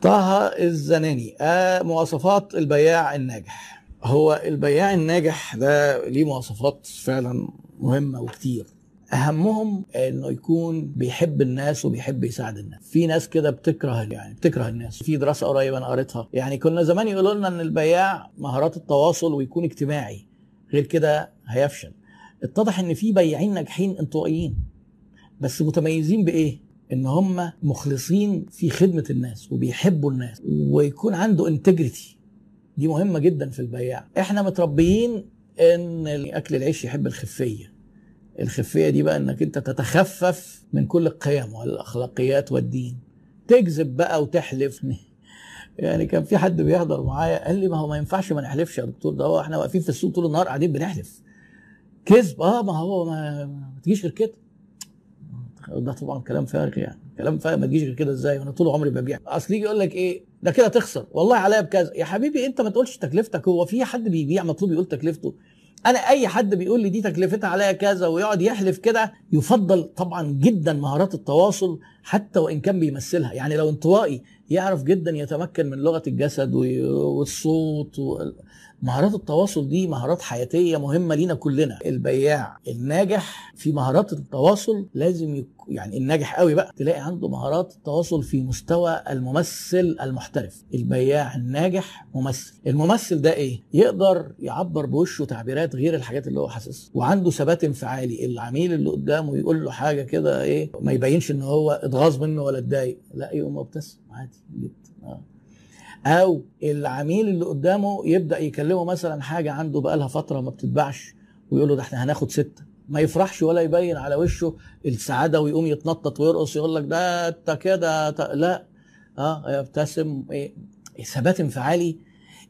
طه الزناني آه مواصفات البياع الناجح. هو البياع الناجح ده ليه مواصفات فعلا مهمة وكتير. أهمهم إنه يكون بيحب الناس وبيحب يساعد الناس. في ناس كده بتكره يعني بتكره الناس. في دراسة قريبة أنا قريتها. يعني كنا زمان يقولوا لنا إن البياع مهارات التواصل ويكون اجتماعي. غير كده هيفشل. اتضح إن في بياعين ناجحين انطوائيين. بس متميزين بإيه؟ إن هم مخلصين في خدمة الناس وبيحبوا الناس ويكون عنده انتجريتي دي مهمة جدا في البياع. إحنا متربيين إن أكل العيش يحب الخفية. الخفية دي بقى إنك أنت تتخفف من كل القيم والأخلاقيات والدين. تكذب بقى وتحلف. يعني كان في حد بيحضر معايا قال لي ما هو ما ينفعش ما نحلفش يا دكتور ده هو إحنا واقفين في السوق طول النهار قاعدين بنحلف. كذب. آه ما هو ما, ما تجيش غير كده. ده طبعا كلام فارغ يعني. كلام فارغ ما تجيش غير كده إزاي؟ وأنا طول عمري ببيع. أصل يجي يقول لك إيه؟ ده كده تخسر. والله عليا بكذا. يا حبيبي أنت ما تقولش تكلفتك. هو في حد بيبيع مطلوب يقول تكلفته؟ أنا أي حد بيقول لي دي تكلفتها عليا كذا ويقعد يحلف كده يفضل طبعا جدا مهارات التواصل حتى وإن كان بيمثلها. يعني لو انطوائي يعرف جدا يتمكن من لغة الجسد والصوت مهارات التواصل دي مهارات حياتية مهمة لينا كلنا. البياع الناجح في مهارات التواصل لازم يك... يعني الناجح قوي بقى. تلاقي عنده مهارات التواصل في مستوى الممثل المحترف. البياع الناجح ممثل. الممثل ده إيه؟ يقدر يعبر بوشه تعبيرات غير الحاجات اللي هو حاسسها. وعنده ثبات انفعالي. العميل اللي قدامه يقول له حاجة كده إيه ما يبينش إن هو اتغاظ منه ولا اتضايق؟ لا يقوم مبتسم عادي جدا آه. أو العميل اللي قدامه يبدأ يكلمه مثلا حاجة عنده بقالها فترة ما بتتباعش ويقول له ده إحنا هناخد ستة. ما يفرحش ولا يبين على وشه السعادة ويقوم يتنطط ويرقص يقول لك ده أنت كده لا. آه يبتسم. إيه ثبات انفعالي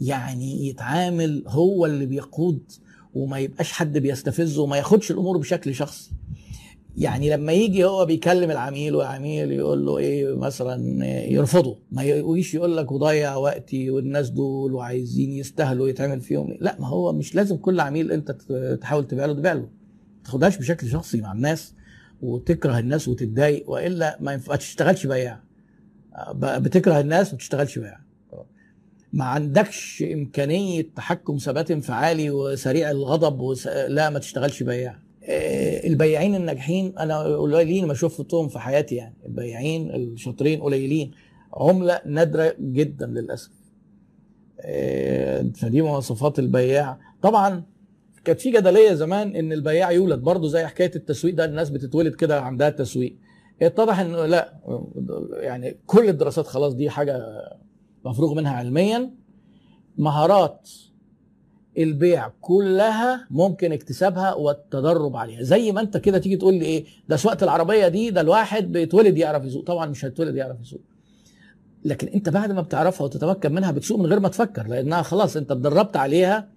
يعني يتعامل هو اللي بيقود وما يبقاش حد بيستفزه وما ياخدش الأمور بشكل شخصي. يعني لما يجي هو بيكلم العميل والعميل يقول له إيه مثلا يرفضه. ما يجيش يقول لك وضيع وقتي والناس دول وعايزين يستاهلوا يتعمل فيهم؟ لا ما هو مش لازم كل عميل أنت تحاول تبيع له تبيع له. ما تاخدهاش بشكل شخصي مع الناس وتكره الناس وتتضايق وإلا ما تشتغلش بياع. بتكره الناس ما تشتغلش بياع. ما عندكش إمكانية تحكم ثبات انفعالي وسريع الغضب وس... لا ما تشتغلش بياع. البياعين الناجحين أنا قليلين ما شفتهم في حياتي يعني البياعين الشاطرين قليلين. عمله نادرة جدا للأسف. فدي مواصفات البياع. طبعا كانت في جدلية زمان إن البياع يولد. برضه زي حكاية التسويق ده الناس بتتولد كده عندها تسويق. اتضح إنه لا يعني كل الدراسات خلاص دي حاجة مفروغ منها علميا. مهارات البيع كلها ممكن اكتسابها والتدرب عليها. زي ما انت كده تيجي تقول لي إيه؟ ده سواقة العربية دي ده الواحد بيتولد يعرف يسوق. طبعا مش هيتولد يعرف يسوق. لكن انت بعد ما بتعرفها وتتمكن منها بتسوق من غير ما تفكر لأنها خلاص انت اتدربت عليها.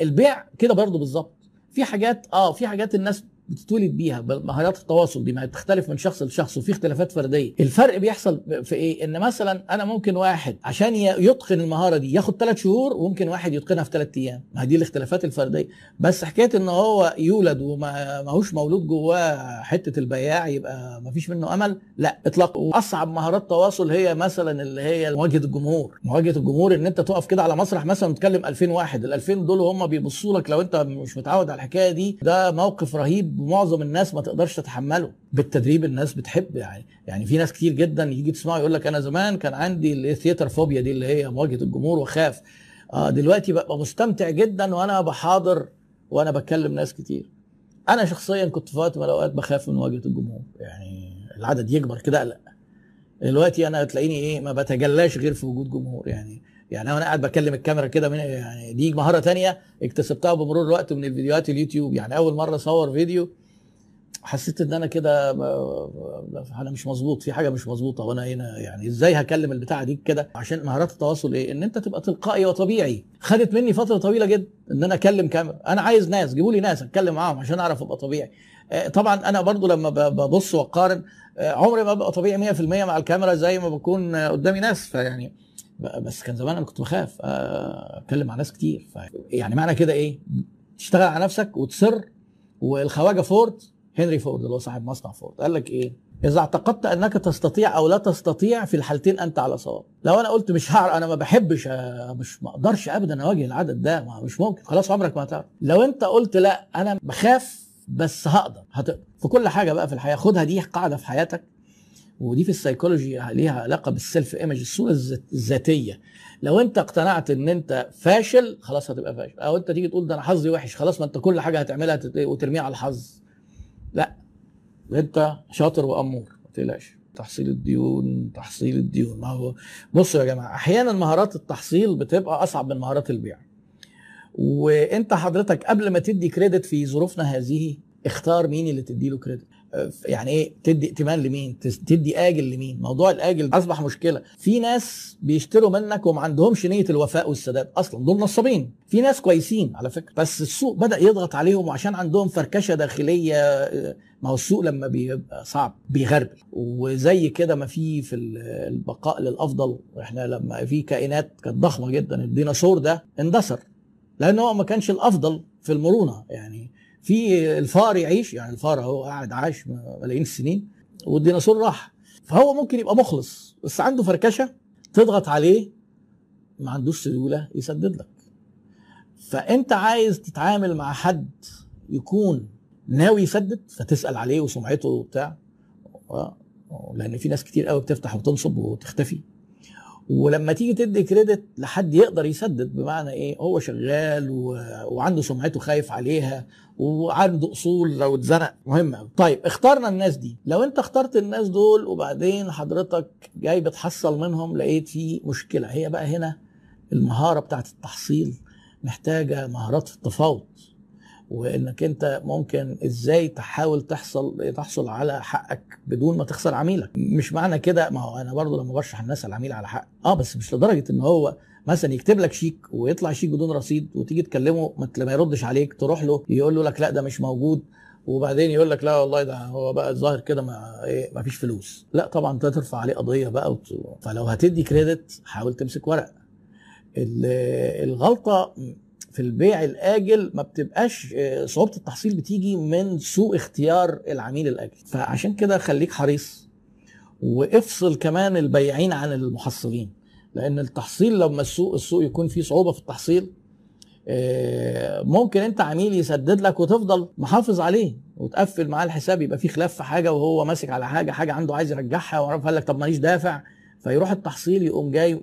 البيع كده برضو بالظبط. في حاجات آه في حاجات الناس بتتولد بيها مهارات التواصل دي ما بتختلف من شخص لشخص وفي اختلافات فردية. الفرق بيحصل في إيه؟ إن مثلا أنا ممكن واحد عشان يتقن المهارة دي ياخد ثلاث شهور وممكن واحد يتقنها في ثلاث أيام. ما دي الاختلافات الفردية. بس حكاية إن هو يولد وما ماهوش مولود جواه حتة البياع يبقى ما فيش منه أمل لا اطلاقا. وأصعب مهارات تواصل هي مثلا اللي هي مواجهة الجمهور. مواجهة الجمهور إن أنت تقف كده على مسرح مثلا وتكلم 2000 واحد ال 2000 دول هم بيبصوا لك لو أنت مش متعود على الحكاية دي. ده موقف رهيب ومعظم الناس ما تقدرش تتحمله. بالتدريب الناس بتحب يعني يعني في ناس كتير جدا يجي تسمعه يقول لك أنا زمان كان عندي الثياتر فوبيا دي اللي هي مواجهة الجمهور وخاف آه دلوقتي ببقى مستمتع جدا وأنا بحاضر وأنا بكلم ناس كتير. أنا شخصيا كنت في وقت من الأوقات بخاف من مواجهة الجمهور. يعني العدد يكبر كده اقلق دلوقتي أنا تلاقيني إيه ما بتجلاش غير في وجود جمهور. يعني يعني أنا قاعد بكلم الكاميرا كده من يعني دي مهارة تانية اكتسبتها بمرور الوقت من الفيديوهات اليوتيوب. يعني أول مرة أصور فيديو حسيت إن أنا كده أنا مش مظبوط في حاجة مش مظبوطة. وأنا هنا يعني إزاي هكلم البتاعة دي كده؟ عشان مهارات التواصل إيه؟ إن أنت تبقى تلقائي وطبيعي. خدت مني فترة طويلة جدا إن أنا أكلم كاميرا. أنا عايز ناس جيبوا لي ناس أتكلم معاهم عشان أعرف أبقى طبيعي. طبعا أنا برضو لما ببص وأقارن عمري ما ببقى طبيعي 100% مع الكاميرا زي ما بكون قدامي ناس. فيعني بس كان زمان أنا كنت بخاف أتكلم مع ناس كتير يعني معنى كده إيه؟ تشتغل على نفسك وتصر والخواجة فورد هنري فورد اللي هو صاحب مصنع فورد قال لك إيه؟ إذا اعتقدت أنك تستطيع أو لا تستطيع في الحالتين أنت على صواب. لو أنا قلت مش هعرف أنا ما بحبش آه، مش ما أقدرش ابدا أواجه العدد ده ما مش ممكن خلاص عمرك ما هتعرف. لو أنت قلت لا أنا بخاف بس هقدر هتقدر. في كل حاجة بقى في الحياة خدها دي قاعدة في حياتك. ودي في السيكولوجي ليها علاقة بال self image الصورة الذاتية. لو انت اقتنعت ان انت فاشل خلاص هتبقى فاشل. أو انت تيجي تقول ده أنا حظي وحش خلاص ما انت كل حاجة هتعملها وترميها على الحظ. لا. انت شاطر وأمور ما تقلقش. تحصيل الديون تحصيل الديون. ما هو بصوا يا جماعة أحيانا مهارات التحصيل بتبقى أصعب من مهارات البيع. وانت حضرتك قبل ما تدي كريدت في ظروفنا هذه اختار مين اللي تدي له كريدت يعني إيه تدي ائتمان لمين؟ تدي آجل لمين؟ موضوع الآجل أصبح مشكلة. في ناس بيشتروا منك وما عندهمش نية الوفاء والسداد أصلا دول نصابين. في ناس كويسين على فكرة بس السوق بدأ يضغط عليهم وعشان عندهم فركشة داخلية ما هو السوق لما بيبقى صعب بيغربل. وزي كده ما في في البقاء للأفضل. إحنا لما في كائنات كانت ضخمة جدا الديناصور ده اندثر لأن هو ما كانش الأفضل في المرونة. يعني في الفار يعيش يعني الفار هو قاعد عاش ملايين السنين والديناصور راح. فهو ممكن يبقى مخلص بس عنده فركشة تضغط عليه ما عندوش سيوله يسدد لك. فأنت عايز تتعامل مع حد يكون ناوي يسدد فتسأل عليه وسمعته وبتاع. لأن في ناس كتير قوي بتفتح وتنصب وتختفي. ولما تيجي تدي كريدت لحد يقدر يسدد بمعنى إيه؟ هو شغال و... وعنده سمعته خايف عليها وعنده أصول لو اتزنق. مهمه طيب اخترنا الناس دي. لو أنت اخترت الناس دول وبعدين حضرتك جاي بتحصل منهم لقيت في مشكلة هي بقى هنا المهارة بتاعت التحصيل محتاجة مهارات في التفاوض. وإنك أنت ممكن إزاي تحاول تحصل تحصل على حقك بدون ما تخسر عميلك. مش معنى كده ما هو أنا برضو لما برشح الناس العميل على حق آه بس مش لدرجة إن هو مثلا يكتب لك شيك ويطلع شيك بدون رصيد وتيجي تكلمه ما يردش عليك تروح له يقول له لك لا ده مش موجود. وبعدين يقول لك لا والله ده هو بقى الظاهر كده ما إيه ما فيش فلوس. لا طبعا انت ترفع عليه قضية بقى. فلو هتدي كريدت حاول تمسك ورق. الغلطة في البيع الآجل ما بتبقاش آه، صعوبة التحصيل بتيجي من سوء اختيار العميل الآجل. فعشان كده خليك حريص وافصل كمان البياعين عن المحصلين لأن التحصيل لما السوق السوق يكون فيه صعوبة في التحصيل آه، ممكن أنت عميل يسدد لك وتفضل محافظ عليه وتقفل معاه الحساب يبقى في خلاف في حاجة وهو ماسك على حاجة حاجة عنده عايز يرجعها قال لك طب ماليش دافع. فيروح التحصيل يقوم جاي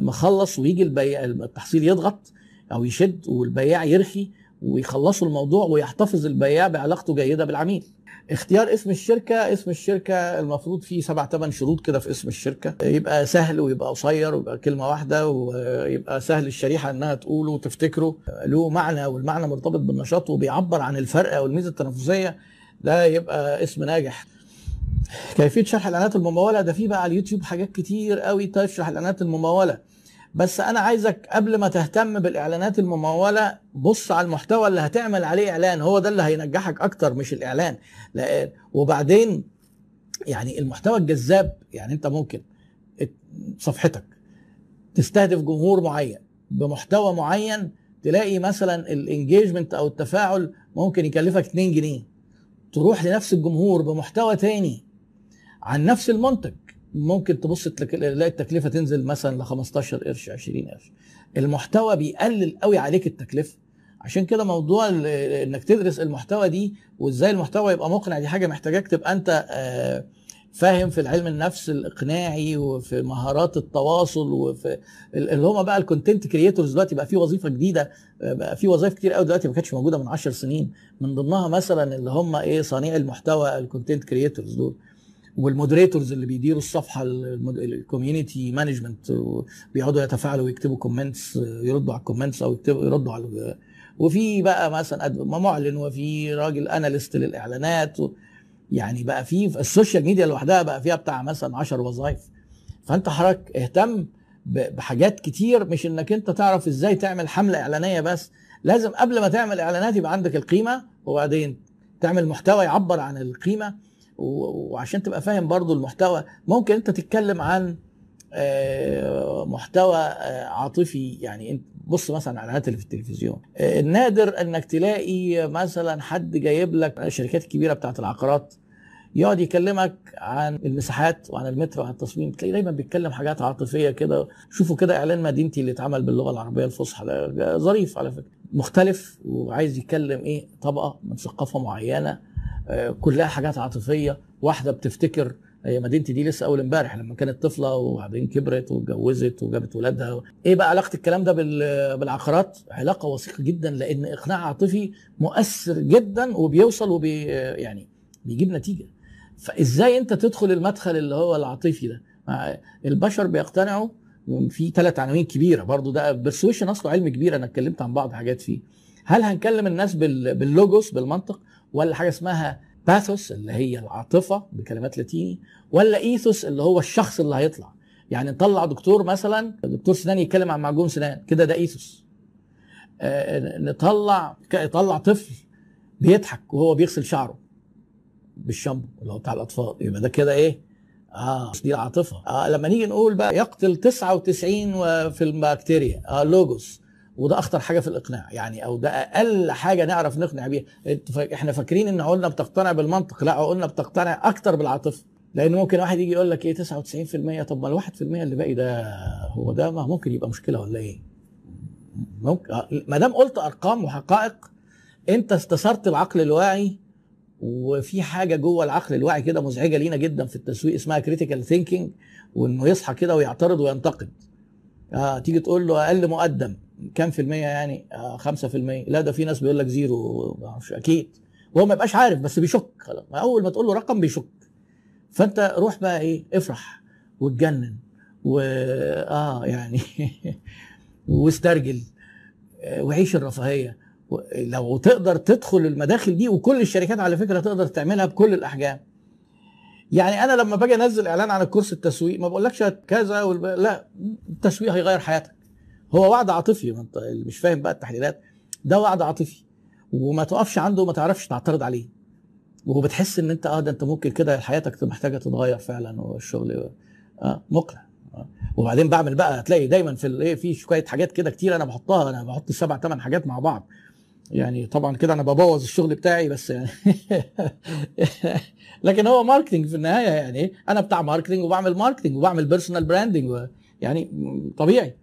مخلص ويجي البيع التحصيل يضغط أو يشد والبياع يرخي ويخلصوا الموضوع ويحتفظ البياع بعلاقته جيدة بالعميل. اختيار اسم الشركة اسم الشركة المفروض فيه سبع ثمان شروط كده في اسم الشركة. يبقى سهل ويبقى قصير ويبقى كلمة واحدة ويبقى سهل الشريحة إنها تقوله وتفتكره. له معنى والمعنى مرتبط بالنشاط وبيعبر عن الفرق أو الميزة التنافسية. ده يبقى اسم ناجح. كيفية شرح الإعلانات الممولة؟ ده في بقى على اليوتيوب حاجات كتير قوي. تشرح الإعلانات الممولة. بس أنا عايزك قبل ما تهتم بالإعلانات الممولة بص على المحتوى اللي هتعمل عليه إعلان. هو ده اللي هينجحك أكتر مش الإعلان. وبعدين يعني المحتوى الجذاب يعني أنت ممكن صفحتك تستهدف جمهور معين بمحتوى معين تلاقي مثلا الإنجيجمنت أو التفاعل ممكن يكلفك 2 جنيه. تروح لنفس الجمهور بمحتوى تاني عن نفس المنتج ممكن تبص تلاقي التكلفة تنزل مثلا ل 15 قرش 20 قرش. المحتوى بيقلل قوي عليك التكلفة. عشان كده موضوع إنك تدرس المحتوى دي وإزاي المحتوى يبقى مقنع دي حاجة محتاجاك تبقى أنت آه، فاهم في العلم النفس الإقناعي وفي مهارات التواصل وفي اللي هم بقى ال content creators دلوقتي بقى في وظيفة جديدة آه، بقى في وظائف كتير قوي دلوقتي ما كانتش موجودة من 10 سنين. من ضمنها مثلا اللي هم إيه صانعي المحتوى ال content creators دول. وال moderators اللي بيديروا الصفحة ال community management بيقعدوا يتفاعلوا ويكتبوا comments يردوا على ال comments أو يكتبوا يردوا على وفي بقى مثلا معلن وفي راجل analyst للإعلانات يعني بقى في ال social media لوحدها بقى فيها بتاع مثلا 10 وظائف. فأنت حضرتك اهتم بحاجات كتير مش إنك أنت تعرف إزاي تعمل حملة إعلانية بس. لازم قبل ما تعمل إعلانات يبقى عندك القيمة وبعدين تعمل محتوى يعبر عن القيمة. وعشان تبقى فاهم برضو المحتوى ممكن انت تتكلم عن آه، محتوى آه، عاطفي. يعني انت بص مثلا على في التلفزيون. آه، النادر انك تلاقي مثلا حد جايب لك الشركات الكبيره بتاعت العقارات يقعد يكلمك عن المساحات وعن المتر وعن التصميم. تلاقيه دايما بيتكلم حاجات عاطفية كده. شوفوا كده إعلان مدينتي اللي اتعمل باللغة العربية الفصحى ظريف على فكرة. مختلف وعايز يتكلم إيه؟ طبقة من ثقافة معينة. كلها حاجات عاطفية. واحدة بتفتكر هي مدينتي دي لسه أول امبارح لما كانت طفلة وبعدين كبرت واتجوزت وجابت ولادها. إيه بقى علاقة الكلام ده بالعقارات؟ علاقة وثيقة جدا لأن إقناع عاطفي مؤثر جدا وبيوصل وبي يعني بيجيب نتيجة. فإزاي أنت تدخل المدخل اللي هو العاطفي ده؟ البشر بيقتنعوا في ثلاث عناوين كبيرة. برضو ده persuasion أصله علم كبير أنا اتكلمت عن بعض حاجات فيه. هل هنكلم الناس بال logos بالمنطق؟ ولا حاجة اسمها pathos اللي هي العاطفة بكلمات لاتيني ولا ethos اللي هو الشخص اللي هيطلع. يعني نطلع دكتور مثلا دكتور سنان يتكلم عن معجون سنان كده ده ethos. آه نطلع يطلع طفل بيضحك وهو بيغسل شعره بالشامبو اللي هو بتاع الأطفال. يبقى ده كده إيه؟ آه دي العاطفه آه لما نيجي نقول بقى يقتل 99 في البكتيريا. آه لوجوس. وده أخطر حاجة في الإقناع يعني أو ده أقل حاجة نعرف نقنع بيها. إحنا فاكرين إن عقولنا بتقتنع بالمنطق لا عقولنا بتقتنع أكتر بالعاطفة. لأن ممكن واحد يجي يقول لك إيه 99% طب ما ال 1% اللي باقي ده هو ده ما ممكن يبقى مشكلة ولا إيه؟ ممكن آه، ما دام قلت أرقام وحقائق أنت استثرت العقل الواعي وفي حاجة جوه العقل الواعي كده مزعجة لينا جدا في التسويق اسمها critical thinking وإنه يصحى كده ويعترض وينتقد. آه تيجي تقول له أقل مقدم. كام في المية يعني؟ آه 5% لا ده في ناس بيقول لك zero مش أكيد. وهو ما يبقاش عارف بس بيشك خلاص. أول ما تقول له رقم بيشك. فأنت روح بقى إيه افرح واتجنن و آه يعني واسترجل آه، وعيش الرفاهية. لو تقدر تدخل المداخل دي وكل الشركات على فكرة تقدر تعملها بكل الأحجام. يعني أنا لما باجي أنزل إعلان عن الكورس التسويق ما بقولكش كذا. لا التسويق هيغير حياتك. هو وعد عاطفي ما انت اللي مش فاهم بقى التحليلات. ده وعد عاطفي. وما تقفش عنده وما تعرفش تعترض عليه. وبتحس إن أنت آه ده أنت ممكن كده حياتك محتاجة تتغير فعلا والشغل آه مقنع آه. وبعدين بعمل بقى هتلاقي دايما في الإيه في شوية حاجات كده كتير أنا بحطها أنا بحط سبع ثمان حاجات مع بعض. يعني طبعا كده أنا ببوظ الشغل بتاعي بس يعني لكن هو marketing في النهاية يعني أنا بتاع marketing وبعمل marketing وبعمل personal branding يعني طبيعي.